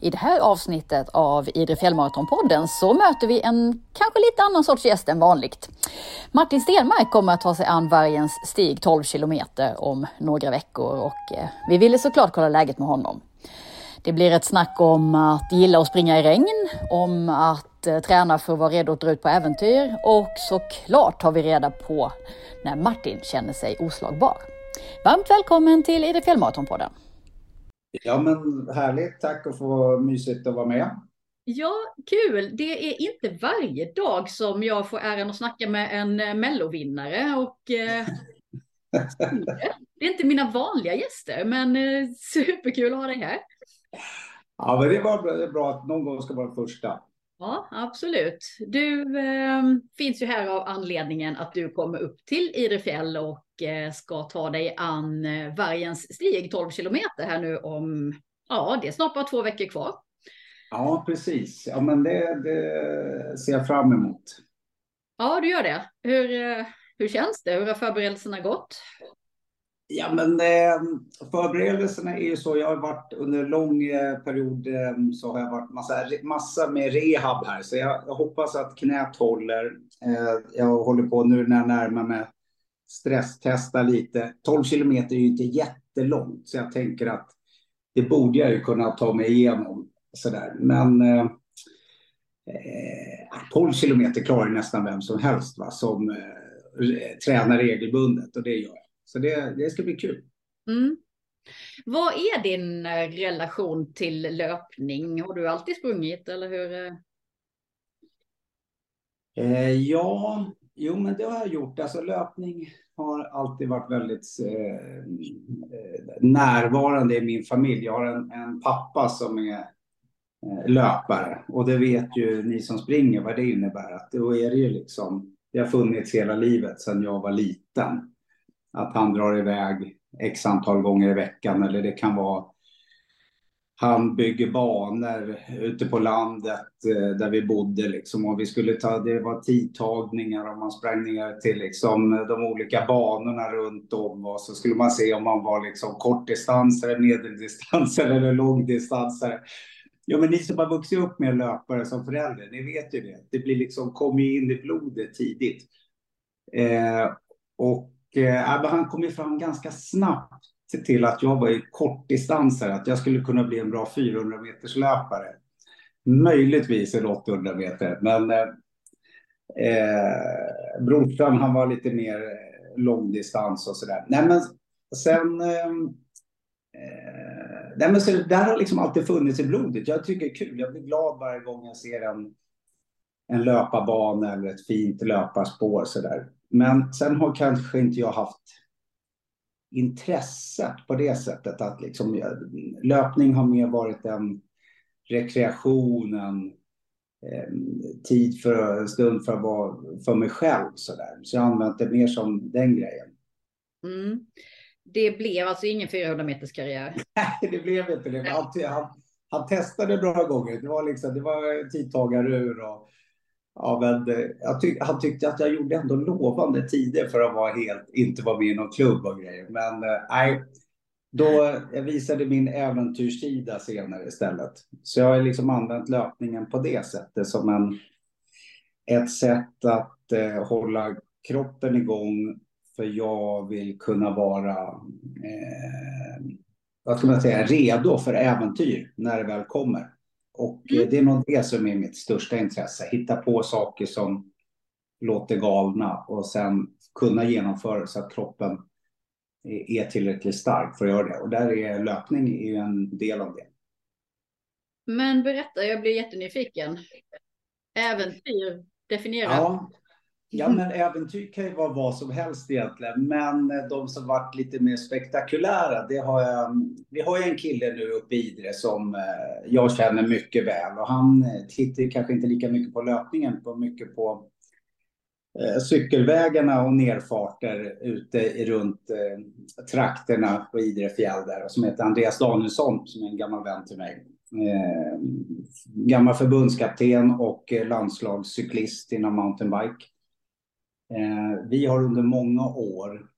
I det här avsnittet av Idre Fjällmaratonpodden så möter vi en kanske lite annan sorts gäst än vanligt. Martin Stenmark kommer att ta sig an vargens stig 12 kilometer om några veckor och eh, vi ville såklart kolla läget med honom. Det blir ett snack om att gilla att springa i regn, om att eh, träna för att vara redo att dra ut på äventyr och såklart tar vi reda på när Martin känner sig oslagbar. Varmt välkommen till Idre Fjällmaratonpodden. Ja, men härligt. Tack att få mysigt att vara med. Ja, kul. Det är inte varje dag som jag får äran att snacka med en eh, mellovinnare och eh, det är inte mina vanliga gäster, men eh, superkul att ha dig här. Ja, men det var bra att någon gång ska vara första. Ja, absolut. Du eh, finns ju här av anledningen att du kommer upp till Idrefjäll och eh, ska ta dig an eh, vargens stig 12 kilometer här nu om, ja, det är snart bara två veckor kvar. Ja, precis. Ja, men det, det ser jag fram emot. Ja, du gör det. Hur, eh, hur känns det? Hur har förberedelserna gått? Ja, men eh, förberedelserna är ju så. Jag har varit under en lång eh, period eh, så har jag varit massa, massa med rehab här, så jag, jag hoppas att knät håller. Eh, jag håller på nu när jag närmar mig stresstesta lite. 12 kilometer är ju inte jättelångt, så jag tänker att det borde jag ju kunna ta mig igenom sådär. Men eh, eh 12 kilometer klarar nästan vem som helst va, som eh, tränar regelbundet och det gör jag. Så det, det ska bli kul. Mm. Vad är din eh, relation till löpning? Har du alltid sprungit eller hur? Eh? eh, ja, jo men det har jag gjort. Alltså löpning har alltid varit väldigt eh, eh närvarande i min familj. Jag har en, en pappa som är eh, löpare och det vet ju ni som springer vad det innebär. Att då är det ju liksom, det har funnits hela livet sedan jag var liten att han drar iväg x antal gånger i veckan eller det kan vara han bygger banor ute på landet eh, där vi bodde liksom och vi skulle ta, det var tidtagningar och man sprang ner till liksom de olika banorna runt om och så skulle man se om man var liksom kortdistansare, medeldistansare eller långdistansare. Ja, men ni som har vuxit upp med löpare som förälder, ni vet ju det. Det blir liksom, kommer in i blodet tidigt. Eh, och eh, äh, han kom ju fram ganska snabbt till att jag var i kortdistansare, att jag skulle kunna bli en bra 400 meters löpare. Möjligtvis en 800 meter, men eh, eh, brorsan han var lite mer eh, långdistans och sådär. Nej men sen, eh, eh, nej, men så det där har liksom alltid funnits i blodet. Jag tycker det är kul, jag blir glad varje gång jag ser en, en löparbana eller ett fint löparspår sådär. Men sen har kanske inte jag haft intresset på det sättet att liksom löpning har mer varit en rekreation, en eh, tid för en stund för att vara för mig själv så där. Så jag har använt det mer som den grejen. Mm. Det blev alltså ingen 400 meters karriär? Nej, det blev inte det. Han, han, han testade några gånger. Det var liksom, det var tidtagarur och Ja, men eh, tyck, han tyckte att jag gjorde ändå lovande tider för att vara helt, inte vara med i någon klubb och grejer. Men eh, nej, då eh, jag visade min äventyrssida senare istället. Så jag har liksom använt löpningen på det sättet som en, ett sätt att eh, hålla kroppen igång. För jag vill kunna vara, eh, vad ska man säga, redo för äventyr när det väl kommer. Och mm. det är nog det som är mitt största intresse. Hitta på saker som låter galna och sen kunna genomföra så att kroppen är tillräckligt stark för att göra det. Och där är löpning en del av det. Men berätta, jag blir jättenyfiken. Äventyr, definiera. Ja, Ja, men äventyr kan ju vara vad som helst egentligen. Men de som varit lite mer spektakulära, det har jag. Vi har ju en kille nu uppe i Idre som eh, jag känner mycket väl och han eh, tittar kanske inte lika mycket på löpningen, på mycket på eh, cykelvägarna och nerfarter ute runt trakterna på Idre fjäll där och som heter Andreas Danielsson som är en gammal vän till mig. gammal förbundskapten och landslagscyklist inom mountainbike. Eh, vi har under många år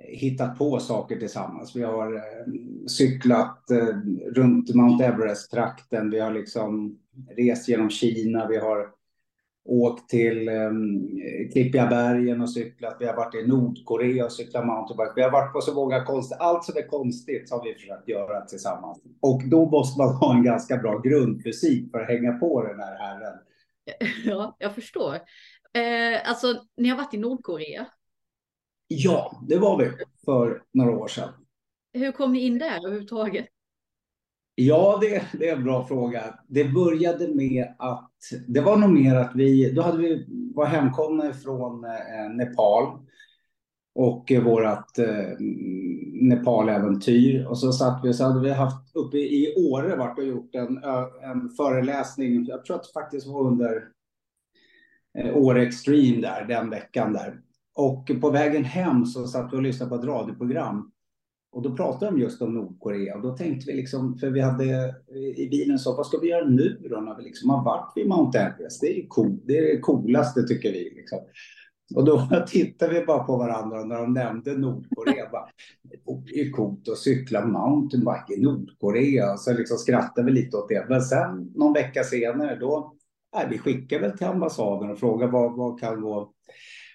hittat på saker tillsammans. Vi har eh, cyklat eh, runt Mount Everest-trakten. Vi har liksom rest genom Kina. Vi har åkt till eh, Klippiga bergen och cyklat. Vi har varit i Nordkorea och cyklat mountainbike. Vi har varit på så många konstiga... Allt som är konstigt har vi försökt göra tillsammans. Och då måste man ha en ganska bra grundfysik för att hänga på den här herren. Ja, jag förstår. Eh, alltså, ni har varit i Nordkorea? Ja, det var vi för några år sedan. Hur kom ni in där överhuvudtaget? Ja, det, det är en bra fråga. Det började med att det var nog mer att vi, då hade vi var hemkomna från eh, Nepal och eh, vårat eh, Nepal-äventyr. Och så satt vi, så hade vi haft uppe i Åre varit och gjort en, en föreläsning. Jag tror att det faktiskt var under Eh, Åre Extreme där, den veckan där. Och på vägen hem så satt vi och lyssnade på ett radioprogram. Och då pratade de just om Nordkorea och då tänkte vi liksom, för vi hade eh, i bilen så, vad ska vi göra nu då när vi liksom har varit vid Mount Everest? Det är cool, det är det coolaste tycker vi. Liksom. Och då tittade vi bara på varandra när de nämnde Nordkorea. Bara, det är ju coolt att cykla mountainbike i Nordkorea. Så liksom skrattade vi lite åt det. Men sen någon vecka senare då, nej, vi skickade väl till ambassaden och frågade vad, vad kan gå.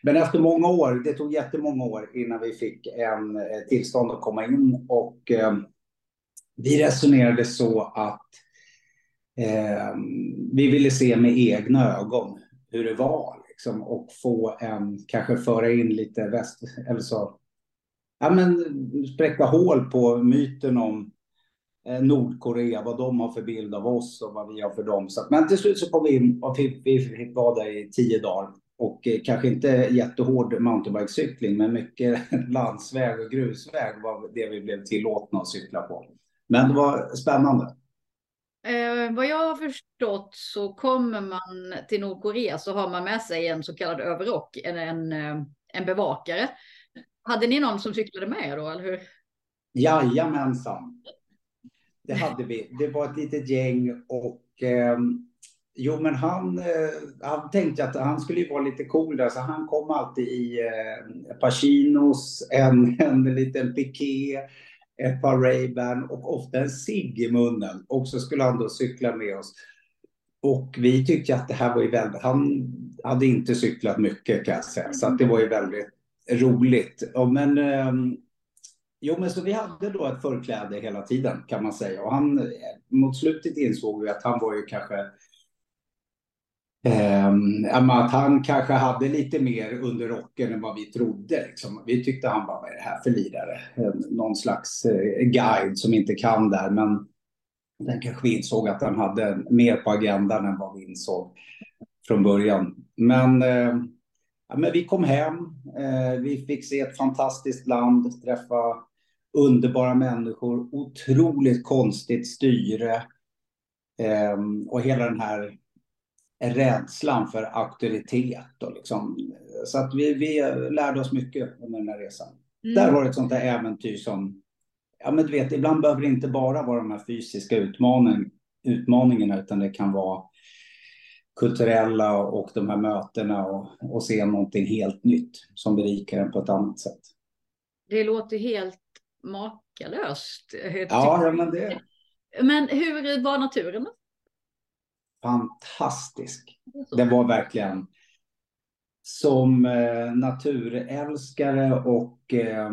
Men efter många år, det tog jättemånga år innan vi fick en eh, tillstånd att komma in och eh, vi resonerade så att eh, vi ville se med egna ögon hur det var liksom, och få en, kanske föra in lite väst, eller så, ja men spräcka hål på myten om Nordkorea, vad de har för bild av oss och vad vi har för dem. Så, men till slut så kom vi in och fick, vi fick vara där i tio dagar och eh, kanske inte jättehård mountainbikecykling, men mycket landsväg och grusväg var det vi blev tillåtna att cykla på. Men det var spännande. Eh, vad jag har förstått så kommer man till Nordkorea så har man med sig en så kallad överrock, en, en, eh, en bevakare. Hade ni någon som cyklade med då, eller hur? Jajamensan. Det hade vi. Det var ett litet gäng och eh, Jo, men han, eh, han tänkte att han skulle vara lite cool där, så han kom alltid i eh, Pacinos, en, en liten piké, ett par Ray-Ban och ofta en cigg i munnen. Och så skulle han då cykla med oss. Och vi tyckte att det här var ju väldigt, han hade inte cyklat mycket kan jag säga, så att det var ju väldigt roligt. Ja, men, eh, jo, men så vi hade då ett förkläde hela tiden kan man säga. Och han, eh, mot slutet insåg vi att han var ju kanske Eh, att han kanske hade lite mer under rocken än vad vi trodde. Liksom. Vi tyckte han var, vad är det här för lirare? Eh, någon slags eh, guide som inte kan där, men den kanske vi insåg att han hade mer på agendan än vad vi insåg från början. Men, eh, ja, men vi kom hem, eh, vi fick se ett fantastiskt land, träffa underbara människor, otroligt konstigt styre eh, och hela den här rädslan för auktoritet. Och liksom. Så att vi, vi lärde oss mycket under den här resan. Mm. Där var det ett sånt där äventyr som, ja men du vet, ibland behöver det inte bara vara de här fysiska utmaning, utmaningarna, utan det kan vara kulturella och de här mötena och, och se någonting helt nytt som berikar en på ett annat sätt. Det låter helt makalöst. Ja, ja men det... Men hur var naturen? fantastisk. Den var verkligen som eh, naturälskare och eh,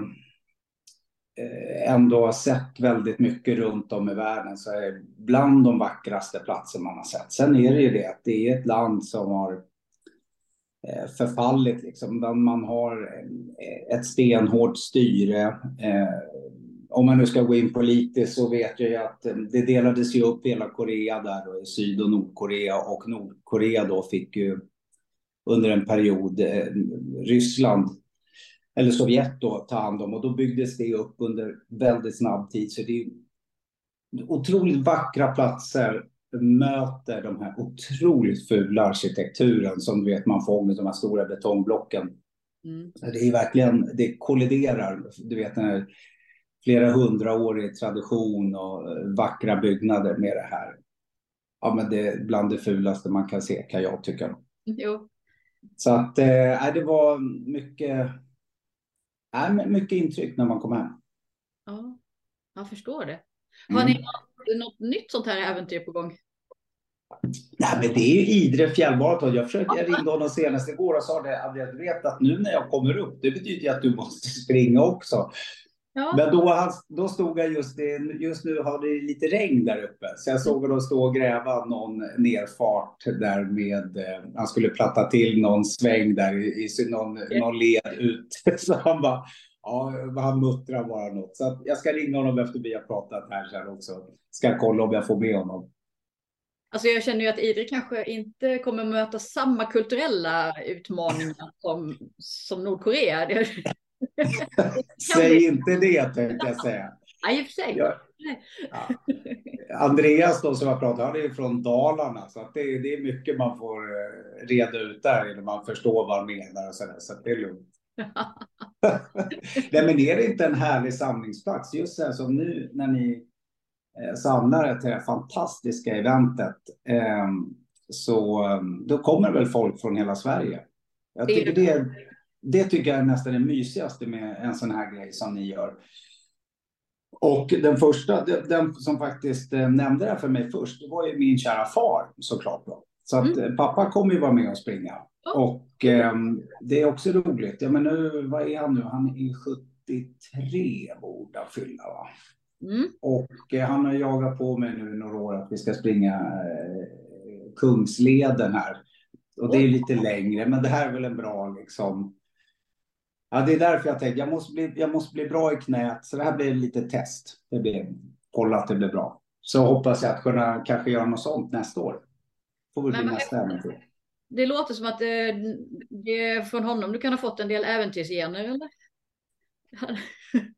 eh, ändå har sett väldigt mycket runt om i världen så är det bland de vackraste platser man har sett. Sen är det ju det att det är ett land som har Eh, förfallit liksom. Man har eh, ett stenhårt styre. Eh, om man nu ska gå in politiskt så vet jag ju att det delades ju upp hela Korea där då, i Syd och Nordkorea och Nordkorea då fick ju under en period Ryssland eller Sovjet då ta hand om och då byggdes det upp under väldigt snabb tid. Så det är otroligt vackra platser möter de här otroligt fula arkitekturen som du vet man får med de här stora betongblocken. Mm. Det är verkligen, det kolliderar. Du vet den här flera hundraårig tradition och eh, vackra byggnader med det här. Ja, men det är bland det fulaste man kan se kan jag tycka. Jo. Så att eh, det var mycket Nej, mycket intryck när man kommer hem. Ja, jag förstår det. Har mm. ni något, något nytt sånt här äventyr på gång? Nej, men det är ju Idre fjällmaraton. Jag, försökte, jag ringde honom senast igår och sa det, Andreas, du vet att nu när jag kommer upp, det betyder ju att du måste springa också. Ja. Men då, då stod jag just, just nu har det lite regn där uppe. Så jag såg honom stå och gräva någon nerfart där med, eh, han skulle platta till någon sväng där i, i någon, någon led ut. Så han bara, ja, han muttrar bara något. Så jag ska ringa honom efter vi har pratat här sen också. Ska kolla om jag får med honom. Alltså jag känner ju att Idre kanske inte kommer möta samma kulturella utmaningar som, som Nordkorea. Säg inte det tänkte jag säga. Ja, i och för sig. Jag, ja. Andreas då som jag pratat han är från Dalarna så att det, det är mycket man får eh, reda ut där innan man förstår vad han menar och så där, så det är lugnt. Nej, men är det inte en härlig samlingsplats just så här som nu när ni eh, samlar till det här fantastiska eventet eh, så ehm, då kommer väl folk från hela Sverige. Jag tycker det, det tycker jag är nästan det mysigaste med en sån här grej som ni gör. Och den första, den som faktiskt eh, nämnde det här för mig först, det var ju min kära far såklart. Då. Så att mm. Eh, pappa kommer ju vara med och springa. Oh. Och eh, det är också roligt. Ja, men nu, vad är han nu? Han är 73 borde han fylla va? Mm. Och eh, han har jagat på mig nu några år att vi ska springa eh, Kungsleden här. Och det är lite längre, men det här är väl en bra liksom Ja, det är därför jag tänkte jag måste bli, jag måste bli bra i knät. Så det här blir lite test. Det blir, kolla att det blir bra. Så hoppas jag att kunna kanske göra något sånt nästa år. Får väl bli nästa äventyr. Det låter som att det, det är från honom du kan ha fått en del äventyrsgener eller?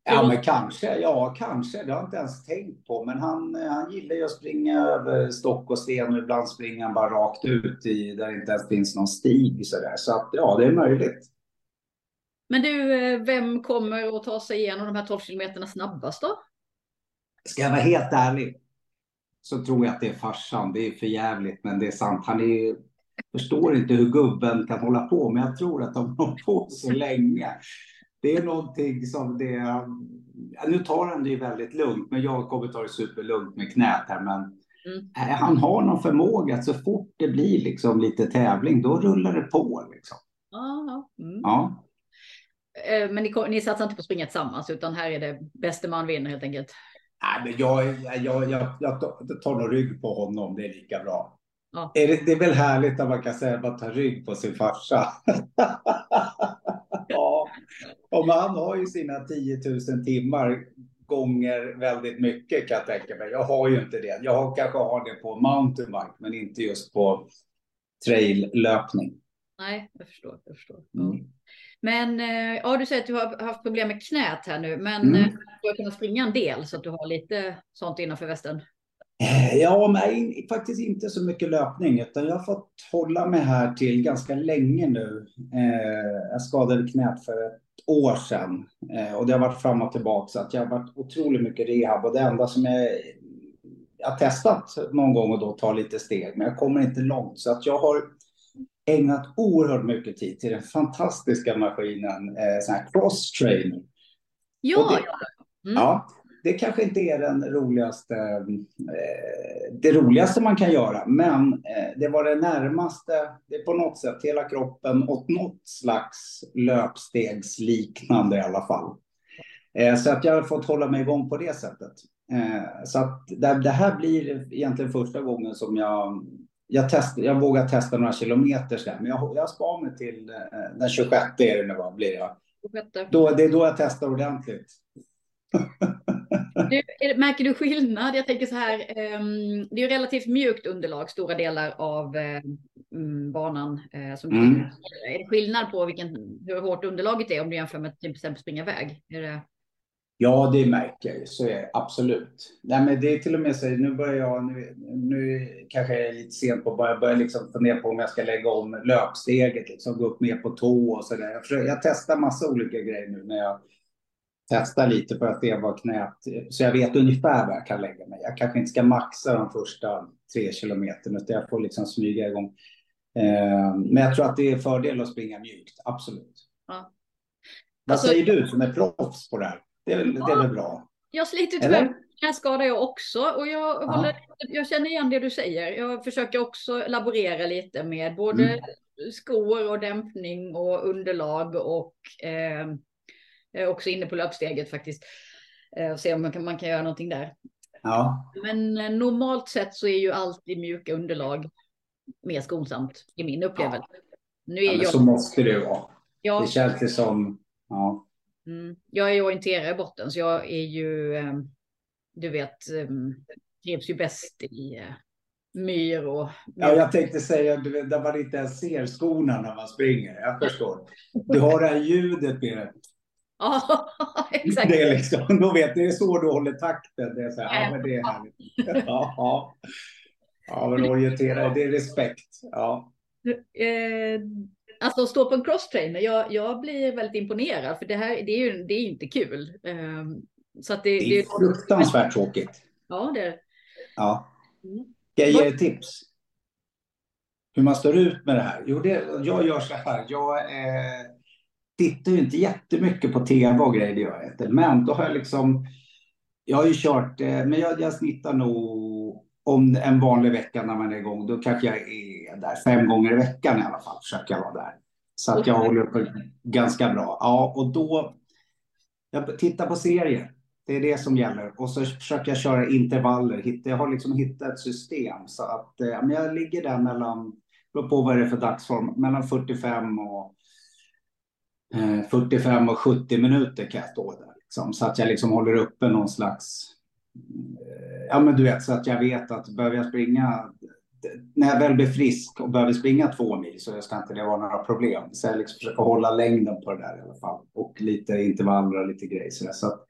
Ja, men kanske. Ja, kanske. Det har jag inte ens tänkt på. Men han, han gillar ju att springa över stock och sten och ibland springer han bara rakt ut i där det inte ens finns någon stig. Så, där. så att, ja, det är möjligt. Men du, eh, vem kommer att ta sig igenom de här 12 kilometerna snabbast då? Ska jag vara helt ärlig så tror jag att det är farsan. Det är för jävligt, men det är sant. Han är, förstår inte hur gubben kan hålla på, men jag tror att de har på så länge. Det är någonting som det... Nu tar han det ju väldigt lugnt, men jag kommer ta det superlugnt med knät här. Men mm. han har någon förmåga att så fort det blir liksom lite tävling, då rullar det på. Liksom. Mm. Ja. Eh, men ni, ni satsar inte på att springa tillsammans, utan här är det bäste man vinner helt enkelt? Nej, men jag, jag, jag, jag tar nog rygg på honom, det är lika bra. Ja. Är det, det är väl härligt att man kan säga att man tar rygg på sin farsa. ja, och han har ju sina 10 000 timmar gånger väldigt mycket kan jag tänka mig. Jag har ju inte det. Jag har, kanske har det på mountainbike, men inte just på traillöpning. Nej, jag förstår. Jag förstår. Mm. Men eh, ja, du säger att du har haft problem med knät här nu, men mm. Eh, du har kunnat springa en del så att du har lite sånt innanför västen. Eh, ja, men faktiskt inte så mycket löpning, utan jag har fått hålla mig här till ganska länge nu. Jag skadade knät för ett år sedan och det har varit fram och tillbaka så att jag har varit otroligt mycket rehab och det enda som jag, jag har testat någon gång och då ta lite steg, men jag kommer inte långt så att jag har ägnat oerhört mycket tid till den fantastiska maskinen eh, cross trainer. Ja, det, ja. Mm. ja. Det kanske inte är den roligaste, eh, det roligaste man kan göra, men eh, det var det närmaste, det är på något sätt hela kroppen åt något slags löpstegsliknande i alla fall. Eh, så att jag har fått hålla mig igång på det sättet. Eh, så att det, det här blir egentligen första gången som jag jag, test, jag vågar testa några kilometer sen, men jag, jag spar mig till eh, den 26 är det nu va, blir det. Då, det är då jag testar ordentligt. Du, märker du skillnad? Jag tänker så här, um, det är relativt mjukt underlag, stora delar av um, banan. Uh, som mm. Är det skillnad på vilken, hur hårt underlaget är om du jämför med till exempel springa väg? Är det... Ja, det märker jag så är det absolut. Nej, men det är till och med så nu börjar jag, nu, nu kanske jag är lite sent på, bara börja liksom fundera på om jag ska lägga om löpsteget, liksom gå upp mer på tå och så där. Jag, jag testar massa olika grejer nu när jag testar lite för att se vad knät, så jag vet ungefär var jag kan lägga mig. Jag kanske inte ska maxa de första tre kilometerna, utan jag får liksom smyga igång. Eh, men jag tror att det är fördel att springa mjukt, absolut. Ja. Vad alltså, säger du som är proffs på det här? Det är, väl, ja, det är väl bra? Jag sliter tyvärr knäskada jag också och jag, håller, jag känner igen det du säger. Jag försöker också laborera lite med både mm. skor och dämpning och underlag och eh, också inne på löpsteget faktiskt. Eh, och se om man kan, man kan göra någonting där. Ja. Men eh, normalt sett så är ju alltid mjuka underlag mer skonsamt i min upplevelse. Ja. Nu är ja, jag... Så måste det vara. Ja. Det känns det som, ja. Mm. Jag är orienterare i botten så jag är ju, ehm, du vet, ehm, trivs ju bäst i eh, myr och... Ja, jag tänkte säga, du vet, där man inte ens ser skorna när man springer. Jag förstår. Du har det här ljudet med det. Ja, exakt. Det är liksom, då vet det är så du håller takten. Det är så här, ja, men det är härligt. Ja, ja. ja men orientera, det är respekt. Ja. Alltså att stå på en crosstrainer, jag, jag blir väldigt imponerad för det här det är ju det är inte kul. Eh, så att det, det är det, fruktansvärt tråkigt. Ja, det är Ja. Mm. Jag ge dig tips? Hur man står ut med det här? Jo, det, jag gör så här. Jag eh, tittar ju inte jättemycket på tv och grejer, det gör jag inte. Men då har jag liksom... Jag har ju kört, eh, men jag, jag snittar nog om en vanlig vecka när man är igång, då kanske jag är där fem gånger i veckan i alla fall, försöker jag vara där. Så att jag håller uppe ganska bra. Ja, och då, jag tittar på serier. Det är det som gäller. Och så försöker jag köra intervaller. Jag har liksom hittat ett system så att eh, jag ligger där mellan, beror på vad det är för dagsform, mellan 45 och 45 eh, och 70 minuter kan jag stå där. Liksom, så att jag liksom håller uppe någon slags... Ja, men du vet, så att jag vet att behöver jag springa... När jag väl blir frisk och behöver springa två mil så ska inte det vara några problem. Så jag liksom försöker hålla längden på det där i alla fall. Och lite intervaller och lite grejer. Så, så att,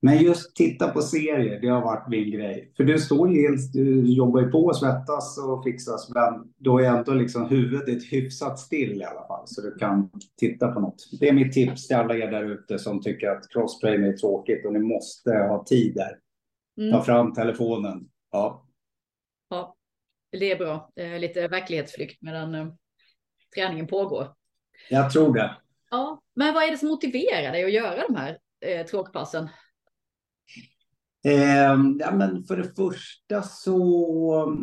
men just titta på serier, det har varit min grej. För du står ju helt, du jobbar ju på och svettas och fixas, men då är ändå liksom huvudet hyfsat still i alla fall, så du kan titta på något. Det är mitt tips till alla er där ute som tycker att crosstrain är tråkigt och ni måste ha tid där. Mm. Ta fram telefonen. Ja. Ja, det är bra. Lite verklighetsflykt medan uh, träningen pågår. Jag tror det. Ja, men vad är det som motiverar dig att göra de här eh, tråkpassen? Eh, ja, men för det första så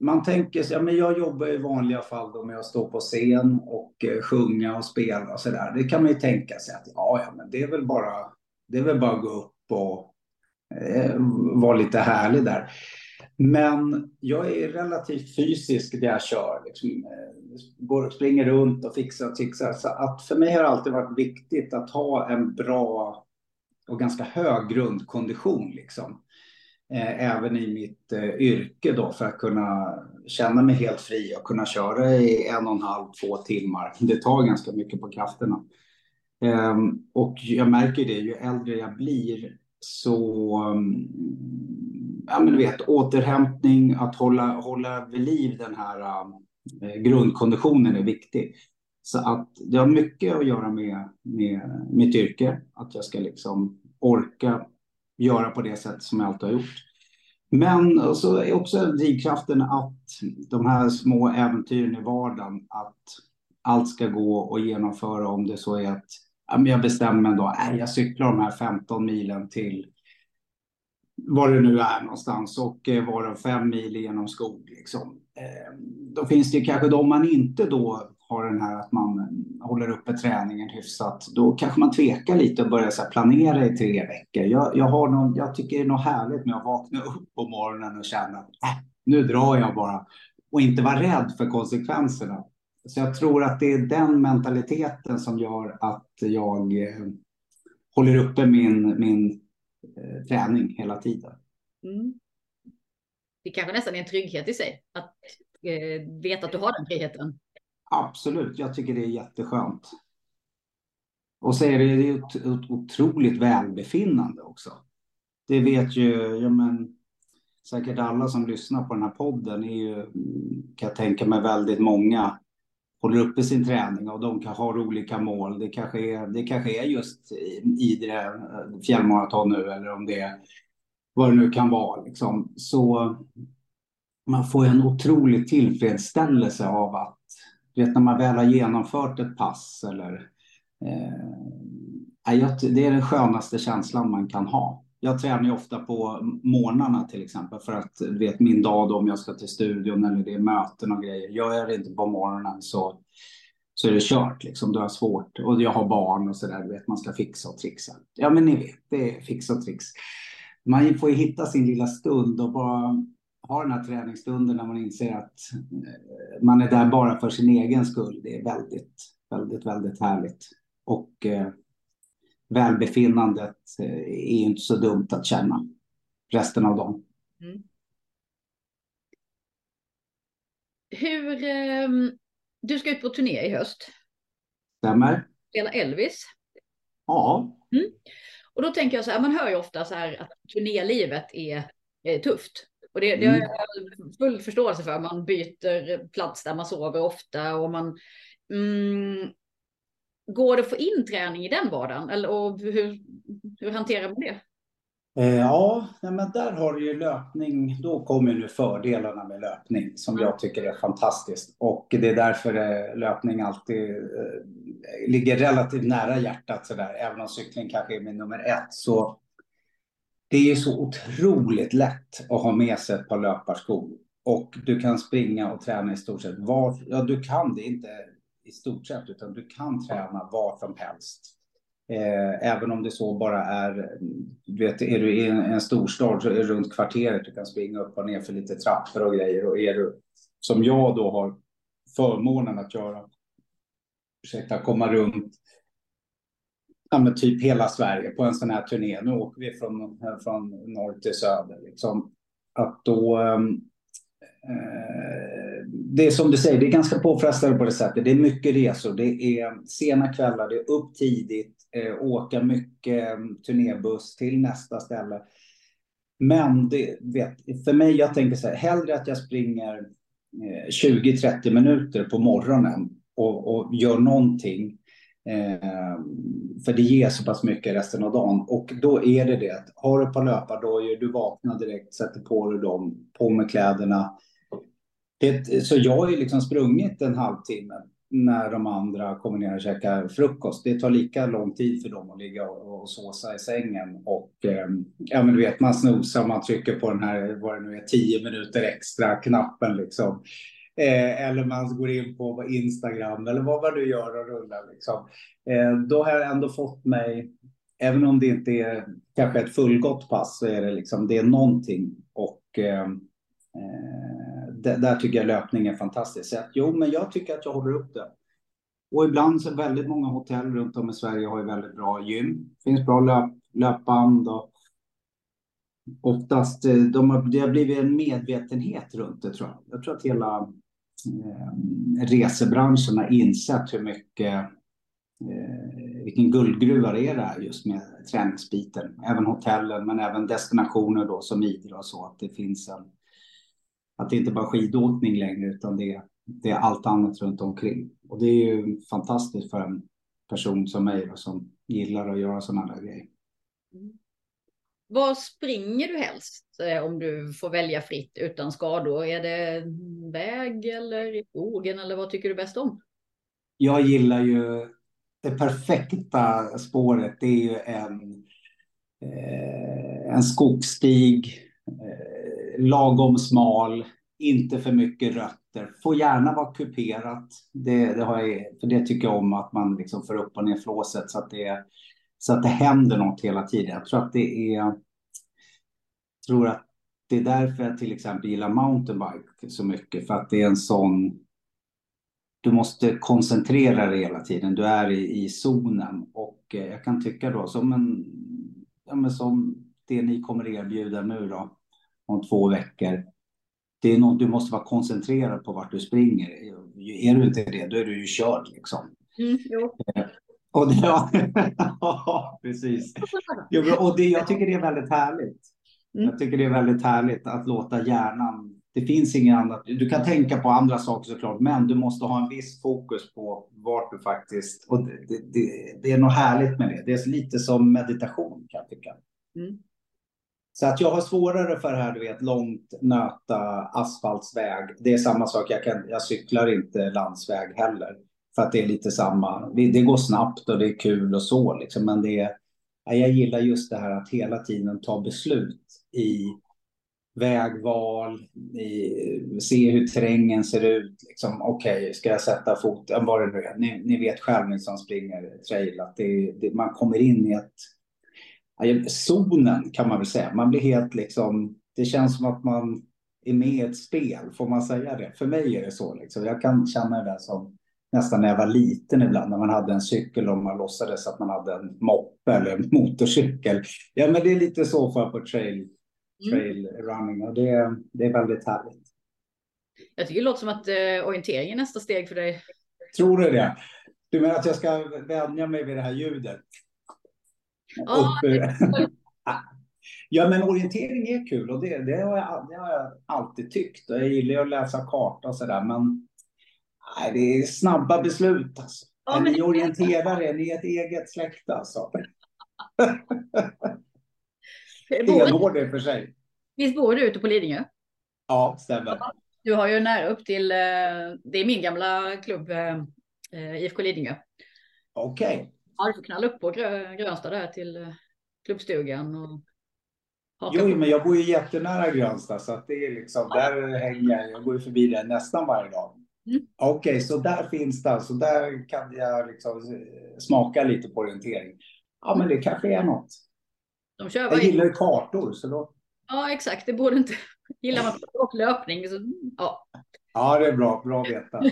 man tänker sig, ja, men jag jobbar i vanliga fall då med att stå på scen och eh, sjunga och spela och så där. Det kan man ju tänka sig att ja, ja, men det är väl bara, det är väl bara att gå upp och eh, vara lite härlig där. Men jag är relativt fysisk där jag kör. Liksom, eh, går, springer runt och fixar och fixar. Så att för mig har det alltid varit viktigt att ha en bra och ganska hög grundkondition liksom. Eh, även i mitt eh, yrke då för att kunna känna mig helt fri och kunna köra i en och en halv, två timmar. Det tar ganska mycket på krafterna. Ehm, och jag märker det, ju äldre jag blir så, mm, ja men du vet, återhämtning, att hålla, hålla vid liv den här eh, grundkonditionen är viktig. Så att det har mycket att göra med, med mitt yrke, att jag ska liksom orka göra på det sätt som jag alltid har gjort. Men så är också drivkraften att de här små äventyren i vardagen, att allt ska gå att genomföra om det så är att jag bestämmer en dag, äh, jag cyklar de här 15 milen till var det nu är någonstans och eh, var vara fem mil genom skog. Liksom. Ehm, då finns det kanske de man inte då har den här att man håller uppe träningen hyfsat, då kanske man tvekar lite och börjar så planera i tre veckor. Jag, jag, har någon, jag tycker det är något härligt med att vakna upp på morgonen och känna att äh, nu drar jag bara och inte vara rädd för konsekvenserna. Så jag tror att det är den mentaliteten som gör att jag eh, håller uppe min, min eh, träning hela tiden. Mm. Det kanske nästan är en trygghet i sig att eh, veta att du har den friheten. Absolut, jag tycker det är jätteskönt. Och så är det ju ett otroligt välbefinnande också. Det vet ju, ja men, säkert alla som lyssnar på den här podden är ju, kan jag tänka mig, väldigt många håller uppe sin träning och de kan ha olika mål. Det kanske är, det kanske är just Idre eh, fjällmaraton nu eller om det är vad det nu kan vara. Liksom. Så man får en otrolig tillfredsställelse av att vet, när man väl har genomfört ett pass eller eh, det är den skönaste känslan man kan ha. Jag tränar ju ofta på morgnarna till exempel för att vet min dag då om jag ska till studion eller det är möten och grejer. Gör jag det inte på morgonen så, så är det kört liksom. Då är det svårt och jag har barn och så där. Vet man ska fixa och trixa. Ja, men ni vet, det är fix och trix. Man får ju hitta sin lilla stund och bara ha den här träningsstunden när man inser att eh, man är där bara för sin egen skull. Det är väldigt, väldigt, väldigt härligt och eh, välbefinnandet eh, är inte så dumt att känna resten av dagen. Mm. Hur, eh, du ska ut på turné i höst. Stämmer. Spela Elvis. Ja. Mm. Och då tänker jag så här, man hör ju ofta så här att turnélivet är, är tufft. Och det, det har mm. jag full förståelse för. Man byter plats där man sover ofta och man mm, Går det att få in träning i den vardagen? Eller, och hur, hur hanterar man det? Eh, ja, men där har du ju löpning. Då kommer nu fördelarna med löpning som jag tycker är fantastiskt. Och det är därför eh, löpning alltid eh, ligger relativt nära hjärtat sådär. Även om cykling kanske är min nummer ett. Så det är så otroligt lätt att ha med sig ett par löparskor. Och du kan springa och träna i stort sett var. Ja, du kan det inte i stort sett, utan du kan träna var som helst. Eh, även om det så bara är, du vet, är du i en, en storstad så är det runt kvarteret, du kan springa upp och ner för lite trappor och grejer. Och är du, som jag då har förmånen att göra, ursäkta, komma runt ja, men typ hela Sverige på en sån här turné. Nu åker vi från, från norr till söder. Liksom. Att då ehm, Eh, det är som du säger, det är ganska påfrestande på det sättet. Det är mycket resor, det är sena kvällar, det är upp tidigt, eh, åka mycket ehm, turnébuss till nästa ställe. Men det, vet, för mig, jag tänker så här, hellre att jag springer eh, 20-30 minuter på morgonen och, och gör någonting. Eh, för det ger så pass mycket resten av dagen. Och då är det det att har du ett par löpardojor, du vaknar direkt, sätter på dig dem, på med kläderna, det, så jag har ju liksom sprungit en halvtimme när de andra kommer ner och käkar frukost. Det tar lika lång tid för dem att ligga och, och såsa i sängen. Och eh, ja, men du vet, man snosar, man trycker på den här, vad det nu är, tio minuter extra knappen liksom. Eh, eller man går in på Instagram eller vad man nu gör och rullar liksom. Eh, då har jag ändå fått mig, även om det inte är kanske ett fullgott pass, så är det liksom, det är någonting. Och ehm, eh, där tycker jag löpning är fantastiskt. Så jo, men jag tycker att jag håller upp det. Och ibland så väldigt många hotell runt om i Sverige har ju väldigt bra gym. Det finns bra löp, löpband och oftast, eh, de har, det har blivit en medvetenhet runt det tror jag. Jag tror att hela Eh, resebranschen har insett hur mycket, eh, vilken guldgruva det är där just med träningsbiten. Även hotellen men även destinationer då som Idre och så, att det finns en att det inte bara är skidåkning längre utan det, det är allt annat runt omkring. Och det är ju fantastiskt för en person som mig då, som gillar att göra sådana där grejer. Mm. Var springer du helst eh, om du får välja fritt utan skador? Är det väg eller i skogen eller vad tycker du bäst om? Jag gillar ju det perfekta spåret. Det är ju en, eh, en skogsstig eh, lagom smal, inte för mycket rötter. Får gärna vara kuperat. Det, det har jag, för det tycker jag om att man liksom får upp och ner flåset så att det, så att det händer något hela tiden. Jag tror att det är. Tror att det är därför jag till exempel gillar mountainbike så mycket för att det är en sån. Du måste koncentrera dig hela tiden. Du är i, i zonen och eh, jag kan tycka då som en. Ja, men som det ni kommer erbjuda nu då om två veckor. Det är något du måste vara koncentrerad på vart du springer. Är du inte det, då är du ju körd liksom. Mm. Eh, och det, ja, precis. Och det, jag tycker det är väldigt härligt. Mm. Jag tycker det är väldigt härligt att låta hjärnan det finns inget annat. Du kan tänka på andra saker såklart, men du måste ha en viss fokus på vart du faktiskt... Och det, det, det är något härligt med det. Det är lite som meditation kan jag tycka. Mm. Så att jag har svårare för det här, du vet, långt nöta asfaltsväg. Det är samma sak, jag, kan, jag cyklar inte landsväg heller. För att det är lite samma, det går snabbt och det är kul och så liksom. Men det är, jag gillar just det här att hela tiden ta beslut i vägval, i, se hur terrängen ser ut. Liksom, Okej, okay, ska jag sätta foten? Vad det nu är. Ni, ni vet själv ni som springer trail att det, det, man kommer in i ett zonen kan man väl säga. Man blir helt liksom, det känns som att man är med i ett spel, får man säga det? För mig är det så. Liksom. Jag kan känna det som nästan när jag var liten ibland, när man hade en cykel och man låtsades att man hade en moppe eller en motorcykel. Ja, men det är lite så för på trail, trail mm. running och det, det är väldigt härligt. Jag tycker det låter som att eh, orientering är nästa steg för dig. Tror du det? Du menar att jag ska vänja mig vid det här ljudet? Ja, ja men orientering är kul och det, det, har jag, det har jag alltid tyckt. Jag gillar att läsa karta och sådär, men nej, det är snabba beslut. Alltså. Ja, men... Ni orienterare, ni är ett eget släkte alltså. Stenhård i för sig. Visst bor du ute på Lidingö? Ja, stämmer. Du har ju nära upp till, eh, det är min gamla klubb, eh, IFK Lidingö. Okej. Okay. Ja, du får knalla upp på Grönstad där till eh, klubbstugan. Och jo, men jag bor ju jättenära Grönstad så att det är liksom, där hänger jag. Jag går ju förbi där nästan varje dag. Mm. Okej, okay, så där finns det, så där kan jag liksom eh, smaka lite på orientering. Ja, men det kanske är något. De kör jag gillar ju kartor, så då. Ja, exakt. Det borde inte. Gillar man och löpning, så ja. Ja, det är bra. Bra att veta.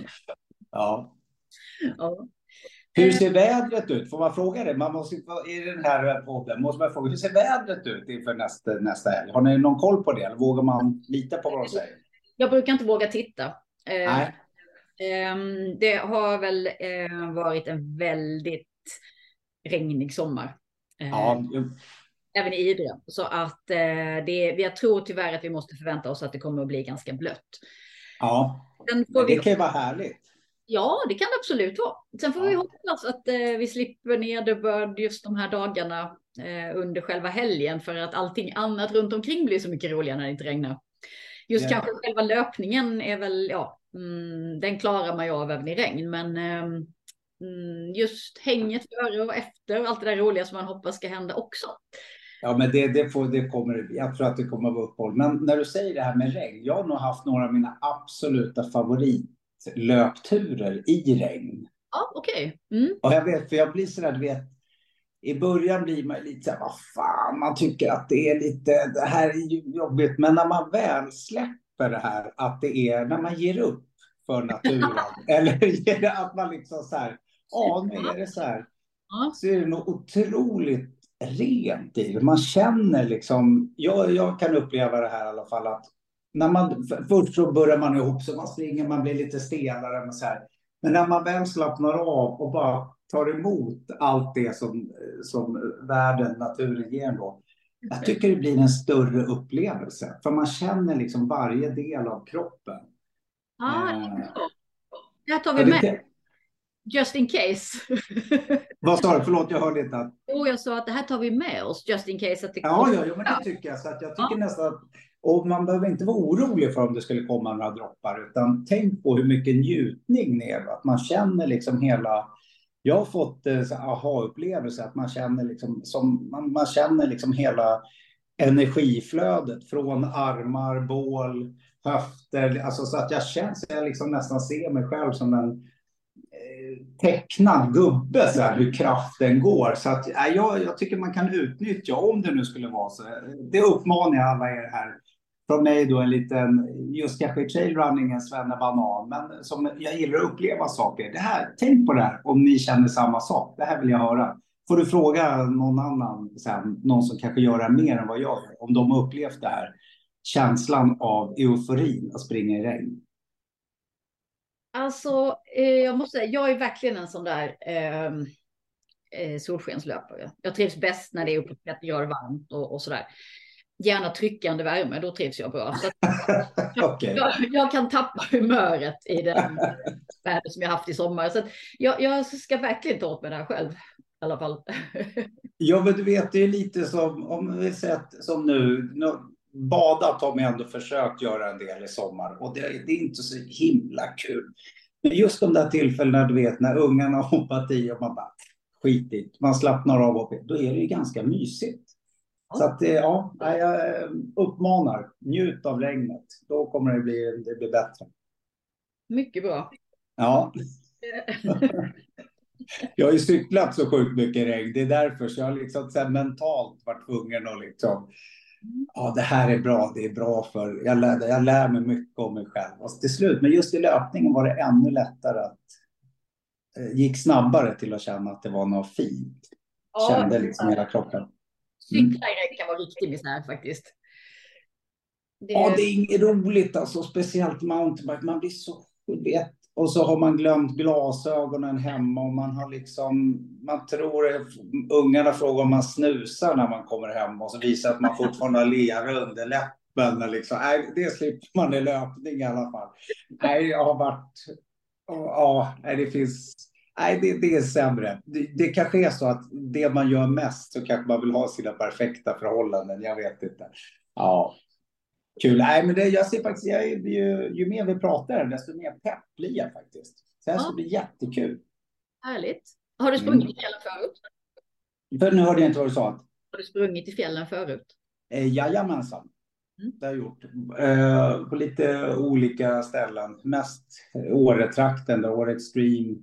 Ja. ja. Hur ser vädret ut? Får man fråga det? Man måste, I den här podden måste man fråga, hur ser vädret ut inför nästa, nästa helg? Har ni någon koll på det? Eller vågar man lita på vad de säger? Jag brukar inte våga titta. Eh, Nej. Ehm, det har väl eh, varit en väldigt regnig sommar. Eh, ja. Även i Idre. Så att det, jag tror tyvärr att vi måste förvänta oss att det kommer att bli ganska blött. Ja, det vi... kan ju vara härligt. Ja, det kan det absolut vara. Sen får ja. vi hoppas att eh, vi slipper nederbörd just de här dagarna eh, under själva helgen för att allting annat runt omkring blir så mycket roligare när det inte regnar. Just ja. kanske själva löpningen är väl, ja, mm, den klarar man ju av även i regn, men eh, just hänget före och efter, allt det där roliga som man hoppas ska hända också. Ja, men det, det, får, det kommer, jag tror att det kommer att vara uppehåll. Men när du säger det här med regn, jag har nog haft några av mina absoluta favorit löpturer i regn. Ja, okej. Okay. Mm. Och jag vet, för jag blir sådär, du vet, i början blir man lite såhär, vad fan, man tycker att det är lite, det här är ju jobbigt. Men när man väl släpper det här, att det är, när man ger upp för naturen, eller att man liksom så här, ja, nu är det så här, så är det något otroligt rent i det. Man känner liksom, jag, jag kan uppleva det här i alla fall, att när man, först så börjar man ihop så man springer, man blir lite stelare. Men, så här. men när man väl slappnar av och bara tar emot allt det som, som världen, naturen ger då. Jag tycker det blir en större upplevelse. För man känner liksom varje del av kroppen. Ja, eh, det här tar vi med. Just in case. Vad sa du? Förlåt, jag hörde inte. Att... Jo, jag sa att det här tar vi med oss, just in case. Att det ja, ja, ja, men det tycker jag. Så att jag tycker ja. nästan att och man behöver inte vara orolig för om det skulle komma några droppar, utan tänk på hur mycket njutning det är. Att man känner liksom hela... Jag har fått eh, aha-upplevelse, att man känner, liksom, som, man, man känner liksom hela energiflödet från armar, bål, höfter. Alltså så att jag känns, jag liksom nästan ser mig själv som en eh, tecknad gubbe, så här, hur kraften går. Så att, äh, jag, jag tycker man kan utnyttja, om det nu skulle vara så. Det uppmanar jag alla er här från mig då en liten, just kanske i trailrunning, en svennebanan, men som jag gillar att uppleva saker. Det här, tänk på det här om ni känner samma sak. Det här vill jag höra. Får du fråga någon annan, sen, någon som kanske gör det mer än vad jag gör, om de har upplevt det här, känslan av euforin att springa i regn. Alltså, eh, jag måste säga, jag är verkligen en sån där ehm, eh, solskenslöpare. Jag trivs bäst när det är uppåt 30 grader varmt och, och sådär gärna tryckande värme, då trivs jag bra. Så okay. jag, jag, kan tappa humöret i den väder som jag haft i sommar. Så jag, jag, ska verkligen ta åt mig det här själv. I alla fall. ja, men du vet, det är lite som, om vi säger som nu, nu badat har man ändå försökt göra en del i sommar och det, det är inte så himla kul. Just de där tillfällena, du vet, när ungarna har hoppat i och man bara skit i Man slappnar av och då är det ju ganska mysigt. Så att, ja, jag eh, uppmanar, njut av regnet. Då kommer det bli, det bli bättre. Mycket bra. Ja. jag har ju cyklat så sjukt mycket regn. Det är därför så jag har liksom så mentalt varit tvungen att liksom ja, det här är bra, det är bra för, jag lär, jag lär mig mycket om mig själv. Och till slut, men just i löpningen var det ännu lättare att, eh, gick snabbare till att känna att det var något fint. Ja, Kände liksom hela kroppen. Mm. Cykla i kan vara riktig misär faktiskt. Det... Ja, det är inget roligt alltså, speciellt mountainbike. Man blir så, vet, och så har man glömt glasögonen hemma och man har liksom, man tror, ungarna frågar om man snusar när man kommer hem och så visar att man fortfarande har lera under läppen. Liksom. Nej, det slipper man i löpning i alla fall. Nej, jag har varit, ja, nej, det finns, nej, det, det är sämre. Det, det kanske är så att det man gör mest så kanske man vill ha sina perfekta förhållanden, jag vet inte. Ja, Kul. Nej, men det, jag ser faktiskt, jag, ju, ju mer vi pratar, desto mer pepp blir jag faktiskt. Så här ja. ska bli jättekul. Härligt. Har du sprungit mm. i fjällen förut? För nu hörde jag inte vad du sa. Har du sprungit i fjällen förut? Eh, jajamensan. Mm. Det har jag gjort. Eh, på lite olika ställen. Mest Åretrakten, Åre Extreme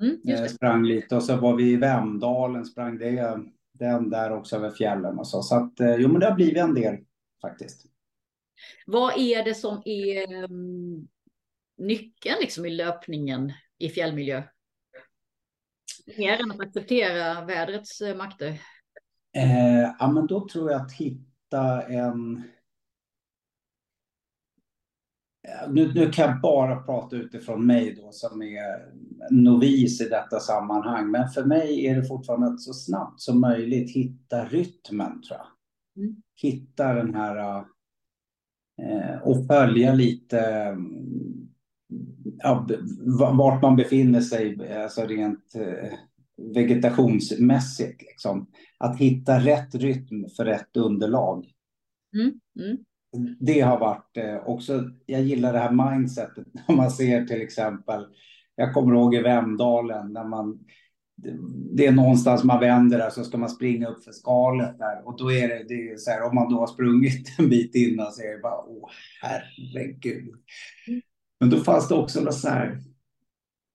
mm, eh, sprang lite. Och så var vi i Vemdalen, sprang det, den där också över fjällen. Och så så att, eh, jo, men det har blivit en del faktiskt. Vad är det som är um, nyckeln liksom i löpningen i fjällmiljö? Mer än att acceptera vädrets uh, makter? Eh, ja, men då tror jag att hitta en... Nu, nu kan jag bara prata utifrån mig då som är novis i detta sammanhang. Men för mig är det fortfarande att så snabbt som möjligt hitta rytmen tror jag. Mm. Hitta den här Eh, och följa lite ja, vart man befinner sig, alltså rent eh, vegetationsmässigt. Liksom. Att hitta rätt rytm för rätt underlag. Mm, mm. Det har varit eh, också, jag gillar det här mindsetet när man ser till exempel, jag kommer ihåg i Vemdalen när man det är någonstans man vänder där så ska man springa upp för skalet där och då är det, det är så här om man då har sprungit en bit innan så är det bara åh herregud. Men då fanns det också något så här,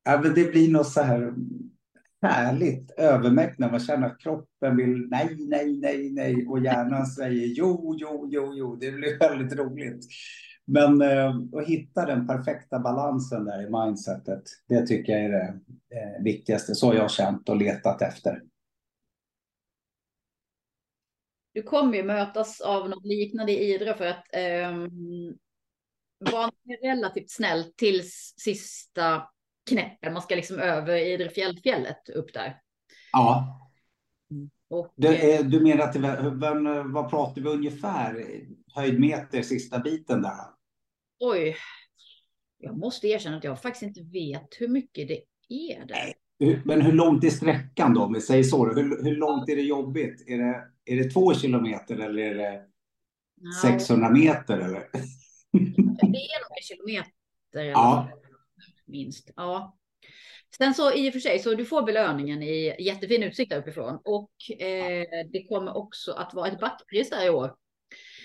ja, men det blir något så här härligt övermäktig när man känner att kroppen vill nej, nej, nej, nej och hjärnan säger jo, jo, jo, jo. Det blir väldigt roligt. Men eh, att hitta den perfekta balansen där i mindsetet, det tycker jag är det eh, viktigaste. Så har jag känt och letat efter. Du kommer ju mötas av något liknande i Idre för att eh, vara relativt snäll tills sista knäppen. Man ska liksom över Idre fjällfjället upp där. Ja. Och, det är, du menar att det, vad pratar vi ungefär höjdmeter sista biten där? Oj, jag måste erkänna att jag faktiskt inte vet hur mycket det är där. Men hur långt är sträckan då, om vi säger så? Hur, hur långt är det jobbigt? Är det, är det två kilometer eller är det no. 600 meter? Eller? Det är nog en kilometer. Ja. Minst. Ja. Sen så i och för sig så du får belöningen i jättefin utsikt uppifrån och eh, det kommer också att vara ett backpris där i år.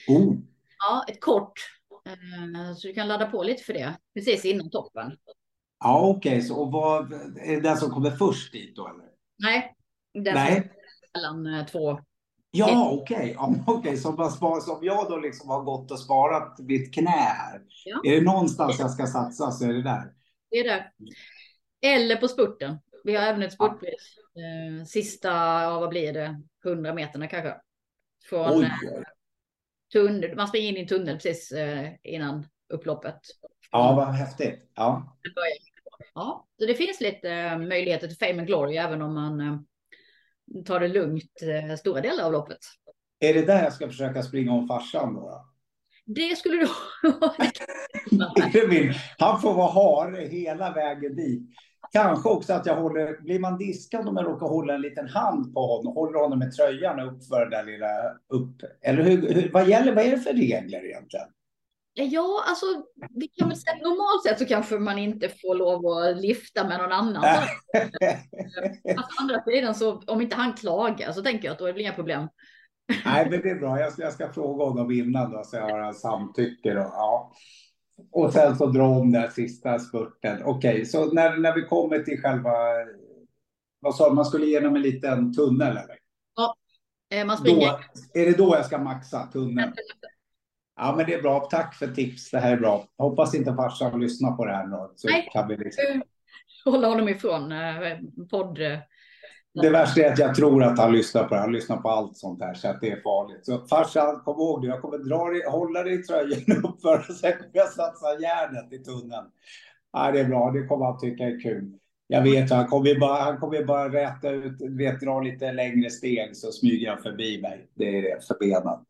Oh. Ja, ett kort Eh, så du kan ladda på lite för det precis innan toppen. Ja, okej. Okay. Så och vad, är det den som kommer först dit då? Eller? Nej, den Nej. mellan eh, två. Ja, okej. Okay. Ja, okay. Som, som jag då liksom har gått och sparat mitt knä här. Ja. Är det någonstans jag ska satsa så är det där. Det är där. Eller på spurten. Vi har även ett spurtpris. Ja. Eh, sista, vad blir det, 100 meterna kanske. Från oj, oj tunnel, man springer in i en tunnel precis eh, innan upploppet. Ja, vad häftigt. Ja. Ja, så det finns lite eh, möjligheter till fame and glory även om man eh, tar det lugnt stora delar av loppet. Är det där jag ska försöka springa om farsan då? Det skulle du Han får vara hare hela vägen dit. Kanske också att jag håller, blir man diskad om jag råkar hålla en liten hand på honom, håller honom med tröjan upp för den där lilla upp. Eller hur, hur, vad gäller, vad är det för regler egentligen? Ja, alltså vi kan väl säga normalt sett så kanske man inte får lov att lifta med någon annan. Fast andra sidan så om inte han klagar så tänker jag att då är det inga problem. Nej, men det är bra. Jag ska, jag ska fråga honom innan då, så jag har samtycke. Då. Ja. Och sen så dra om den sista spurten. Okej, okay, så när, när vi kommer till själva... Vad sa man skulle igenom en liten tunnel eller? Ja, eh, man springer. Då, är det då jag ska maxa tunneln? Ja, men det är bra. Tack för tips. Det här är bra. Hoppas inte farsan lyssnar på det här nu. Så Nej, kan vi liksom... hålla honom ifrån eh, podd. Det värsta är att jag tror att han lyssnar på det. Han lyssnar på allt sånt här så att det är farligt. Så farsan, kom ihåg det. Jag kommer dra dig, hålla dig i tröjan upp för och sen kommer jag satsa järnet i tunneln. Ja, det är bra. Det kommer han tycka är kul. Jag vet, han kommer bara, han kommer bara räta ut, vet, dra lite längre steg så smyger han förbi mig. Det är det förbenat.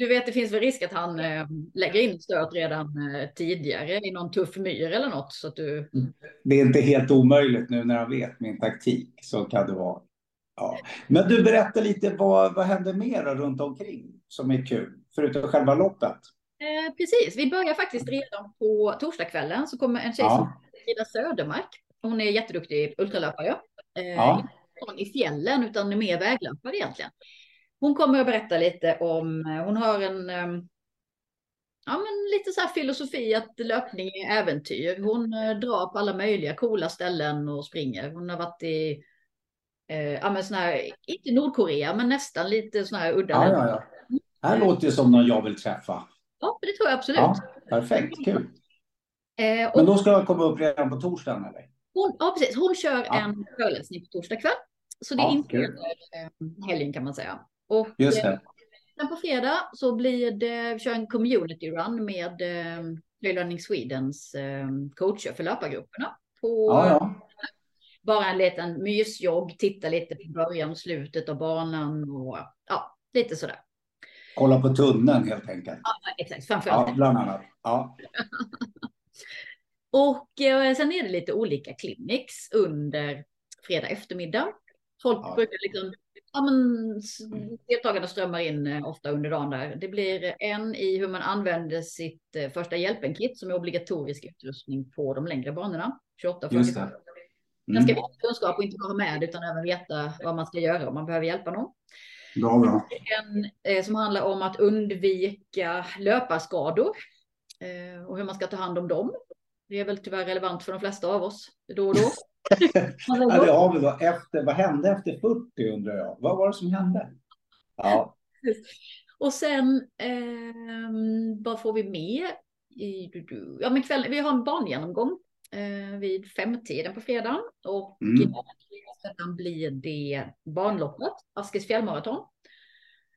Du vet, det finns väl risk att han eh, lägger in stöt redan eh, tidigare i någon tuff myr eller något. Så att du... Det är inte helt omöjligt nu när han vet min taktik. Så kan det vara. Ja. Men du, berättar lite, vad, vad händer mer runt omkring som är kul? Förutom själva loppet. Eh, precis, vi börjar faktiskt redan på torsdagskvällen så kommer en tjej ja. som heter Frida Södermark. Hon är jätteduktig ultralöpare. Eh, ja. Inte i fjällen utan mer väglöpare egentligen. Hon kommer att berätta lite om, eh, hon har en ehm, ja, men lite så här filosofi att löpning är äventyr. Hon eh, drar på alla möjliga coola ställen och springer. Hon har varit i, eh, ja men sån här, inte Nordkorea, men nästan lite sån här udda. Ja, ja, ja. Det här låter ju som någon jag vill träffa. Ja, det tror jag absolut. Ja, perfekt, kul. Eh, och, men då ska jag komma upp redan på torsdagen eller? Hon, ja, precis. Hon kör ja. en föreläsning på torsdag kväll. Så det är ja, inte eh, helgen kan man säga. Och Just det. Sen på fredag så blir det, vi kör en community run med eh, Learning Swedens eh, coacher för löpargrupperna. På, ja, ja. Bara en liten mysjogg, titta lite på början och slutet av banan och ja, lite sådär. Kolla på tunneln helt enkelt. Ja, exakt. Framförallt. Ja, bland annat. Ja. och eh, sen är det lite olika clinics under fredag eftermiddag. Folk ja. brukar liksom Ja, men deltagarna strömmar in eh, ofta under dagen där. Det blir en i hur man använder sitt eh, första hjälpen-kit som är obligatorisk utrustning på de längre banorna. 28 Just det. Mm. Ganska viktig kunskap och inte bara med utan även veta vad man ska göra om man behöver hjälpa någon. Bra, bra. En eh, som handlar om att undvika löparskador eh, och hur man ska ta hand om dem. Det är väl tyvärr relevant för de flesta av oss då och då ja, det har vi då. Efter, vad hände efter 40 undrar jag? Vad var det som hände? Ja. Och sen, eh, vad får vi mer? Ja, men kväll, vi har en bangenomgång eh, vid femtiden på fredagen. Och mm. sedan blir det banloppet, Askes fjällmaraton.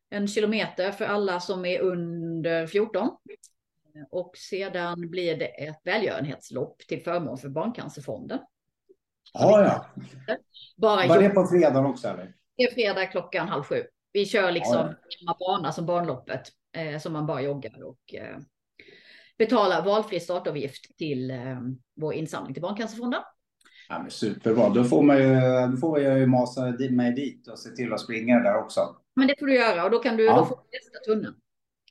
En kilometer för alla som är under 14. Och sedan blir det ett välgörenhetslopp till förmån för Barncancerfonden. Ja, ja. Bara Var det på fredagen också? Eller? Det är fredag klockan halv sju. Vi kör liksom ja, ja. samma bana som barnloppet eh, som man bara joggar och eh, betalar valfri startavgift till eh, vår insamling till Barncancerfonden. Ja, men superbra. Då får, man ju, då får jag ju masa mig dit och se till att springa där också. Men det får du göra och då kan du ja. då får du testa tunneln.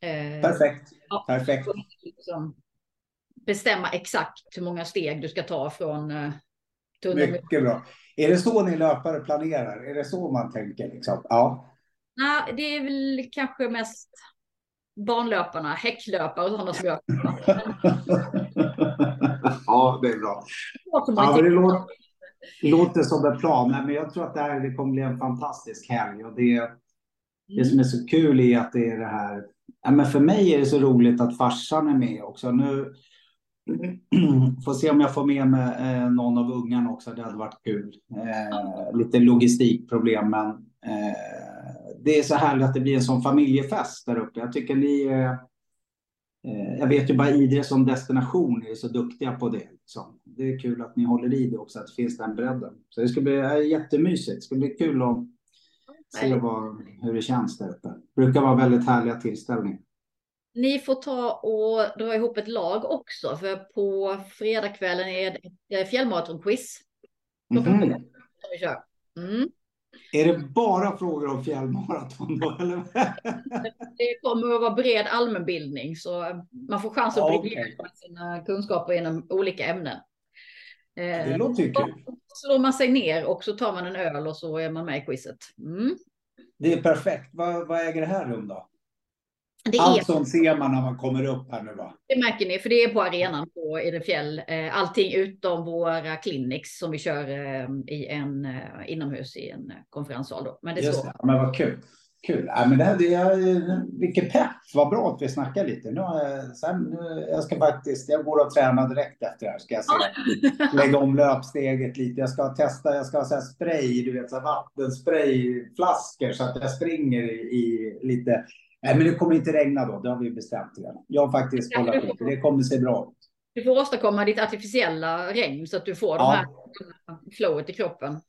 Eh, Perfekt. Ja, Perfekt. Liksom bestämma exakt hur många steg du ska ta från eh, mycket bra. Är det så ni löpare planerar? Är det så man tänker? Liksom? Ja. Nej, det är väl kanske mest barnlöparna, häcklöpare och sådana som gör. ja, det är bra. Ja, det låter, låter som en plan, men jag tror att det här det kommer bli en fantastisk helg. Och det, det som är så kul är att det är det här. Ja, men för mig är det så roligt att farsan är med också. Nu, Får se om jag får med mig eh, någon av ungarna också. Det hade varit kul. Eh, lite logistikproblem, men eh, det är så härligt att det blir en sån familjefest där uppe. Jag tycker ni jag vet ju bara Idre som destination är så duktiga på det. Liksom. Det är kul att ni håller i det också, att det finns den bredden. Så det ska bli jättemysigt. Det ska bli kul att se vad, hur det känns där uppe. Det brukar vara väldigt härliga tillställningar. Ni får ta och dra ihop ett lag också, för på fredagskvällen är det ett fjällmaratonquiz. Mm. Mm. Är det bara frågor om fjällmaraton då? Eller? det kommer att vara bred allmänbildning så man får chans att briljera okay. sina kunskaper inom olika ämnen. Det låter ju kul. Så slår man sig ner och så tar man en öl och så är man med i quizet. Mm. Det är perfekt. Vad, vad äger det här rum då? Det Allt är... sånt ser man när man kommer upp här nu va? Det märker ni, för det är på arenan på Edefjäll. Eh, allting utom våra clinics som vi kör eh, i en eh, inomhus i en konferenssal. Då. Men det Just det, men vad kul. Kul. Ja, men det här, det är, vilken pepp. Vad bra att vi snackar lite. Nu, sen, nu, jag ska faktiskt, jag går och tränar direkt efter det här. Ska jag se, lägga om löpsteget lite. Jag ska testa, jag ska ha så spray, du vet, så vattensprayflaskor så att jag springer i, i lite Nej, men det kommer inte regna då. Det har vi bestämt redan. Jag har faktiskt kollat upp det. kommer se bra ut. Du får åstadkomma ditt artificiella regn så att du får ja. de här flowet i kroppen.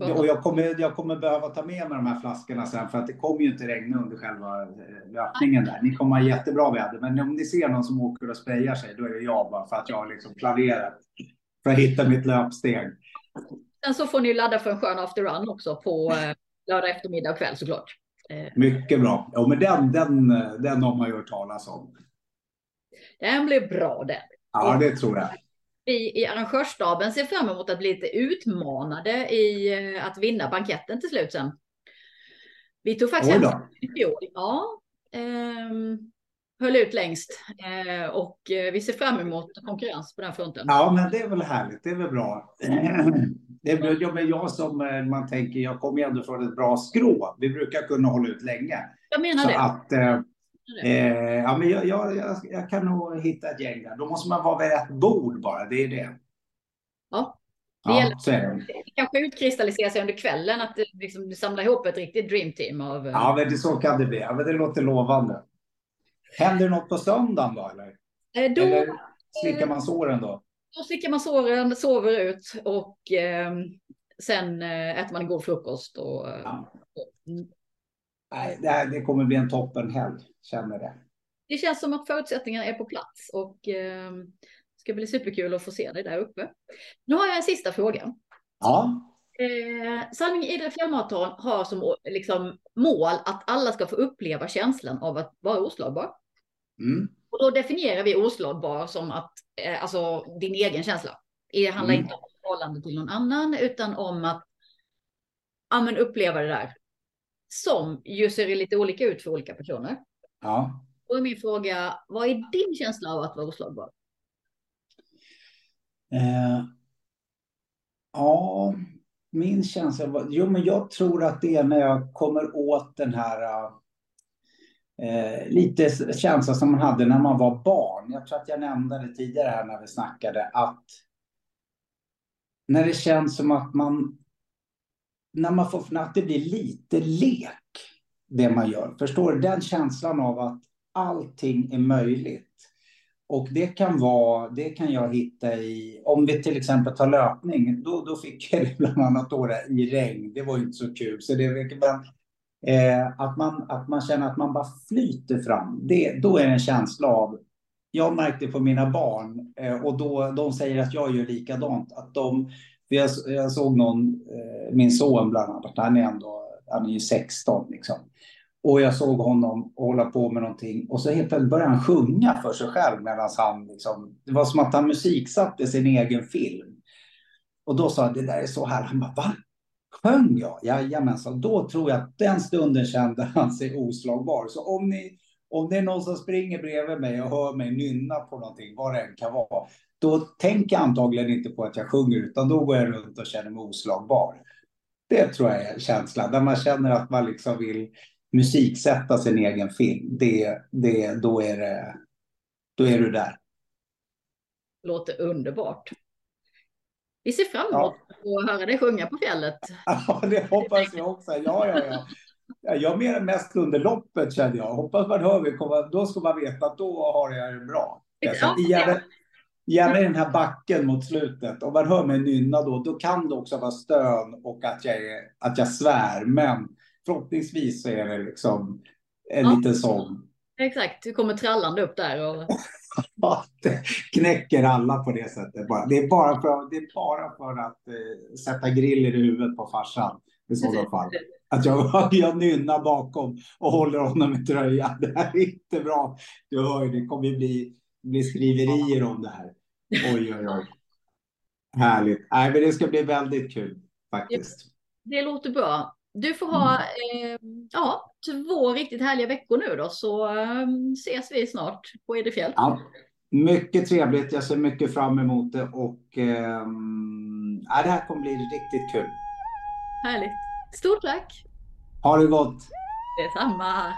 Och jag kommer, jag kommer behöva ta med mig de här flaskorna sen för att det kommer ju inte regna under själva eh, löpningen där. Ni kommer ha jättebra väder, men om ni ser någon som åker och sprayar sig, då är det jag bara för att jag har liksom planerat för att hitta mitt löpsteg. Sen så får ni ladda för en skön afterrun också på eh, lördag eftermiddag och kväll såklart. Eh, Mycket bra. Ja, men den, den, den har man ju hört talas om. Den blir bra den. Ja, det tror jag. Vi i arrangörsstaben ser fram emot att bli lite utmanade i eh, att vinna banketten till slut sen. Vi tog faktiskt i fjol. Ja, eh, höll ut längst eh, och eh, vi ser fram emot konkurrens på den fronten. Ja, men det är väl härligt. Det är väl bra. Det är jag, men jag som eh, man tänker, jag kommer ju ändå från ett bra skrå. Vi brukar kunna hålla ut länge. Jag menar Så det. Att, eh, ja, men jag, jag, jag, jag, kan nog hitta ett gäng där. Då måste man vara vid rätt bord bara. Det är det. Ja. Det, ja, gäller, så är det. det kanske utkristalliserar sig under kvällen att liksom, du samlar ihop ett riktigt dreamteam av... Ja, men det, så kan det bli. Ja, men det låter lovande. Händer det något på söndagen då? Eller, eh, då, eller slickar man såren då? Då slickar man såren, sover ut och eh, sen eh, äter man en god frukost. Och, ja. mm. Nej, det, här, det kommer bli en toppenhelg, känner det. Det känns som att förutsättningarna är på plats och eh, det ska bli superkul att få se dig där uppe. Nu har jag en sista fråga. Ja. Eh, Salming Idre fjällmaraton har som liksom, mål att alla ska få uppleva känslan av att vara oslagbar. Mm. Och då definierar vi oslagbar som att, eh, alltså din egen känsla. Det handlar mm. inte om förhållande till någon annan, utan om att ja, men uppleva det där. Som ju ser lite olika ut för olika personer. Ja. Och min fråga, vad är din känsla av att vara oslagbar? Eh, ja, min känsla var, jo men jag tror att det är när jag kommer åt den här eh, lite känsla som man hade när man var barn. Jag tror att jag nämnde det tidigare här när vi snackade att när det känns som att man när man får att det blir lite lek det man gör. Förstår du? Den känslan av att allting är möjligt. Och det kan vara, det kan jag hitta i, om vi till exempel tar löpning, då, då fick jag det bland annat då i regn. Det var inte så kul. Så det, men Eh, att, man, att man känner att man bara flyter fram. Det, då är det en känsla av, jag märkte på mina barn eh, och då, de säger att jag gör likadant. Att de, jag, jag såg någon, eh, min son bland annat, han är ändå han är ju 16 liksom. Och jag såg honom hålla på med någonting och så helt plötsligt började han sjunga för sig själv medan han liksom, det var som att han musiksatte sin egen film. Och då sa han, det där är så här. Han bara, va? Sjöng jag? Jajamensan. Då tror jag att den stunden kände han sig oslagbar. Så om, ni, om det är någon som springer bredvid mig och hör mig nynna på någonting, vad det än kan vara, då tänker jag antagligen inte på att jag sjunger, utan då går jag runt och känner mig oslagbar. Det tror jag är känslan, där man känner att man liksom vill musiksätta sin egen film. Det, det, då, är det, då är du där. Låter underbart. Vi ser fram emot ja. att höra dig sjunga på fjället. Ja, det hoppas jag också. Ja, ja, ja. Jag mer mest under loppet kände jag. Hoppas man hör mig komma. Då ska man veta att då har jag det bra. Ja, gärna, gärna i den här backen mot slutet. Om man hör mig nynna då, då kan det också vara stön och att jag, är, att jag svär. Men förhoppningsvis så är det liksom en ja. liten sång. Exakt, du kommer trallande upp där. Och... Det knäcker alla på det sättet. Det är bara för, det är bara för att eh, sätta griller i huvudet på farsan. i sådana fall. Att jag, jag nynnar bakom och håller honom i tröjan. Det här är inte bra. Du hör, det kommer bli, bli skriverier om det här. Oj, oj, oj. Härligt. Nej, men det ska bli väldigt kul faktiskt. Det låter bra. Du får ha eh, ja, två riktigt härliga veckor nu då, så eh, ses vi snart på Edefjäll. Ja, mycket trevligt. Jag ser mycket fram emot det och eh, det här kommer bli riktigt kul. Härligt. Stort tack! Ha det gott! Detsamma!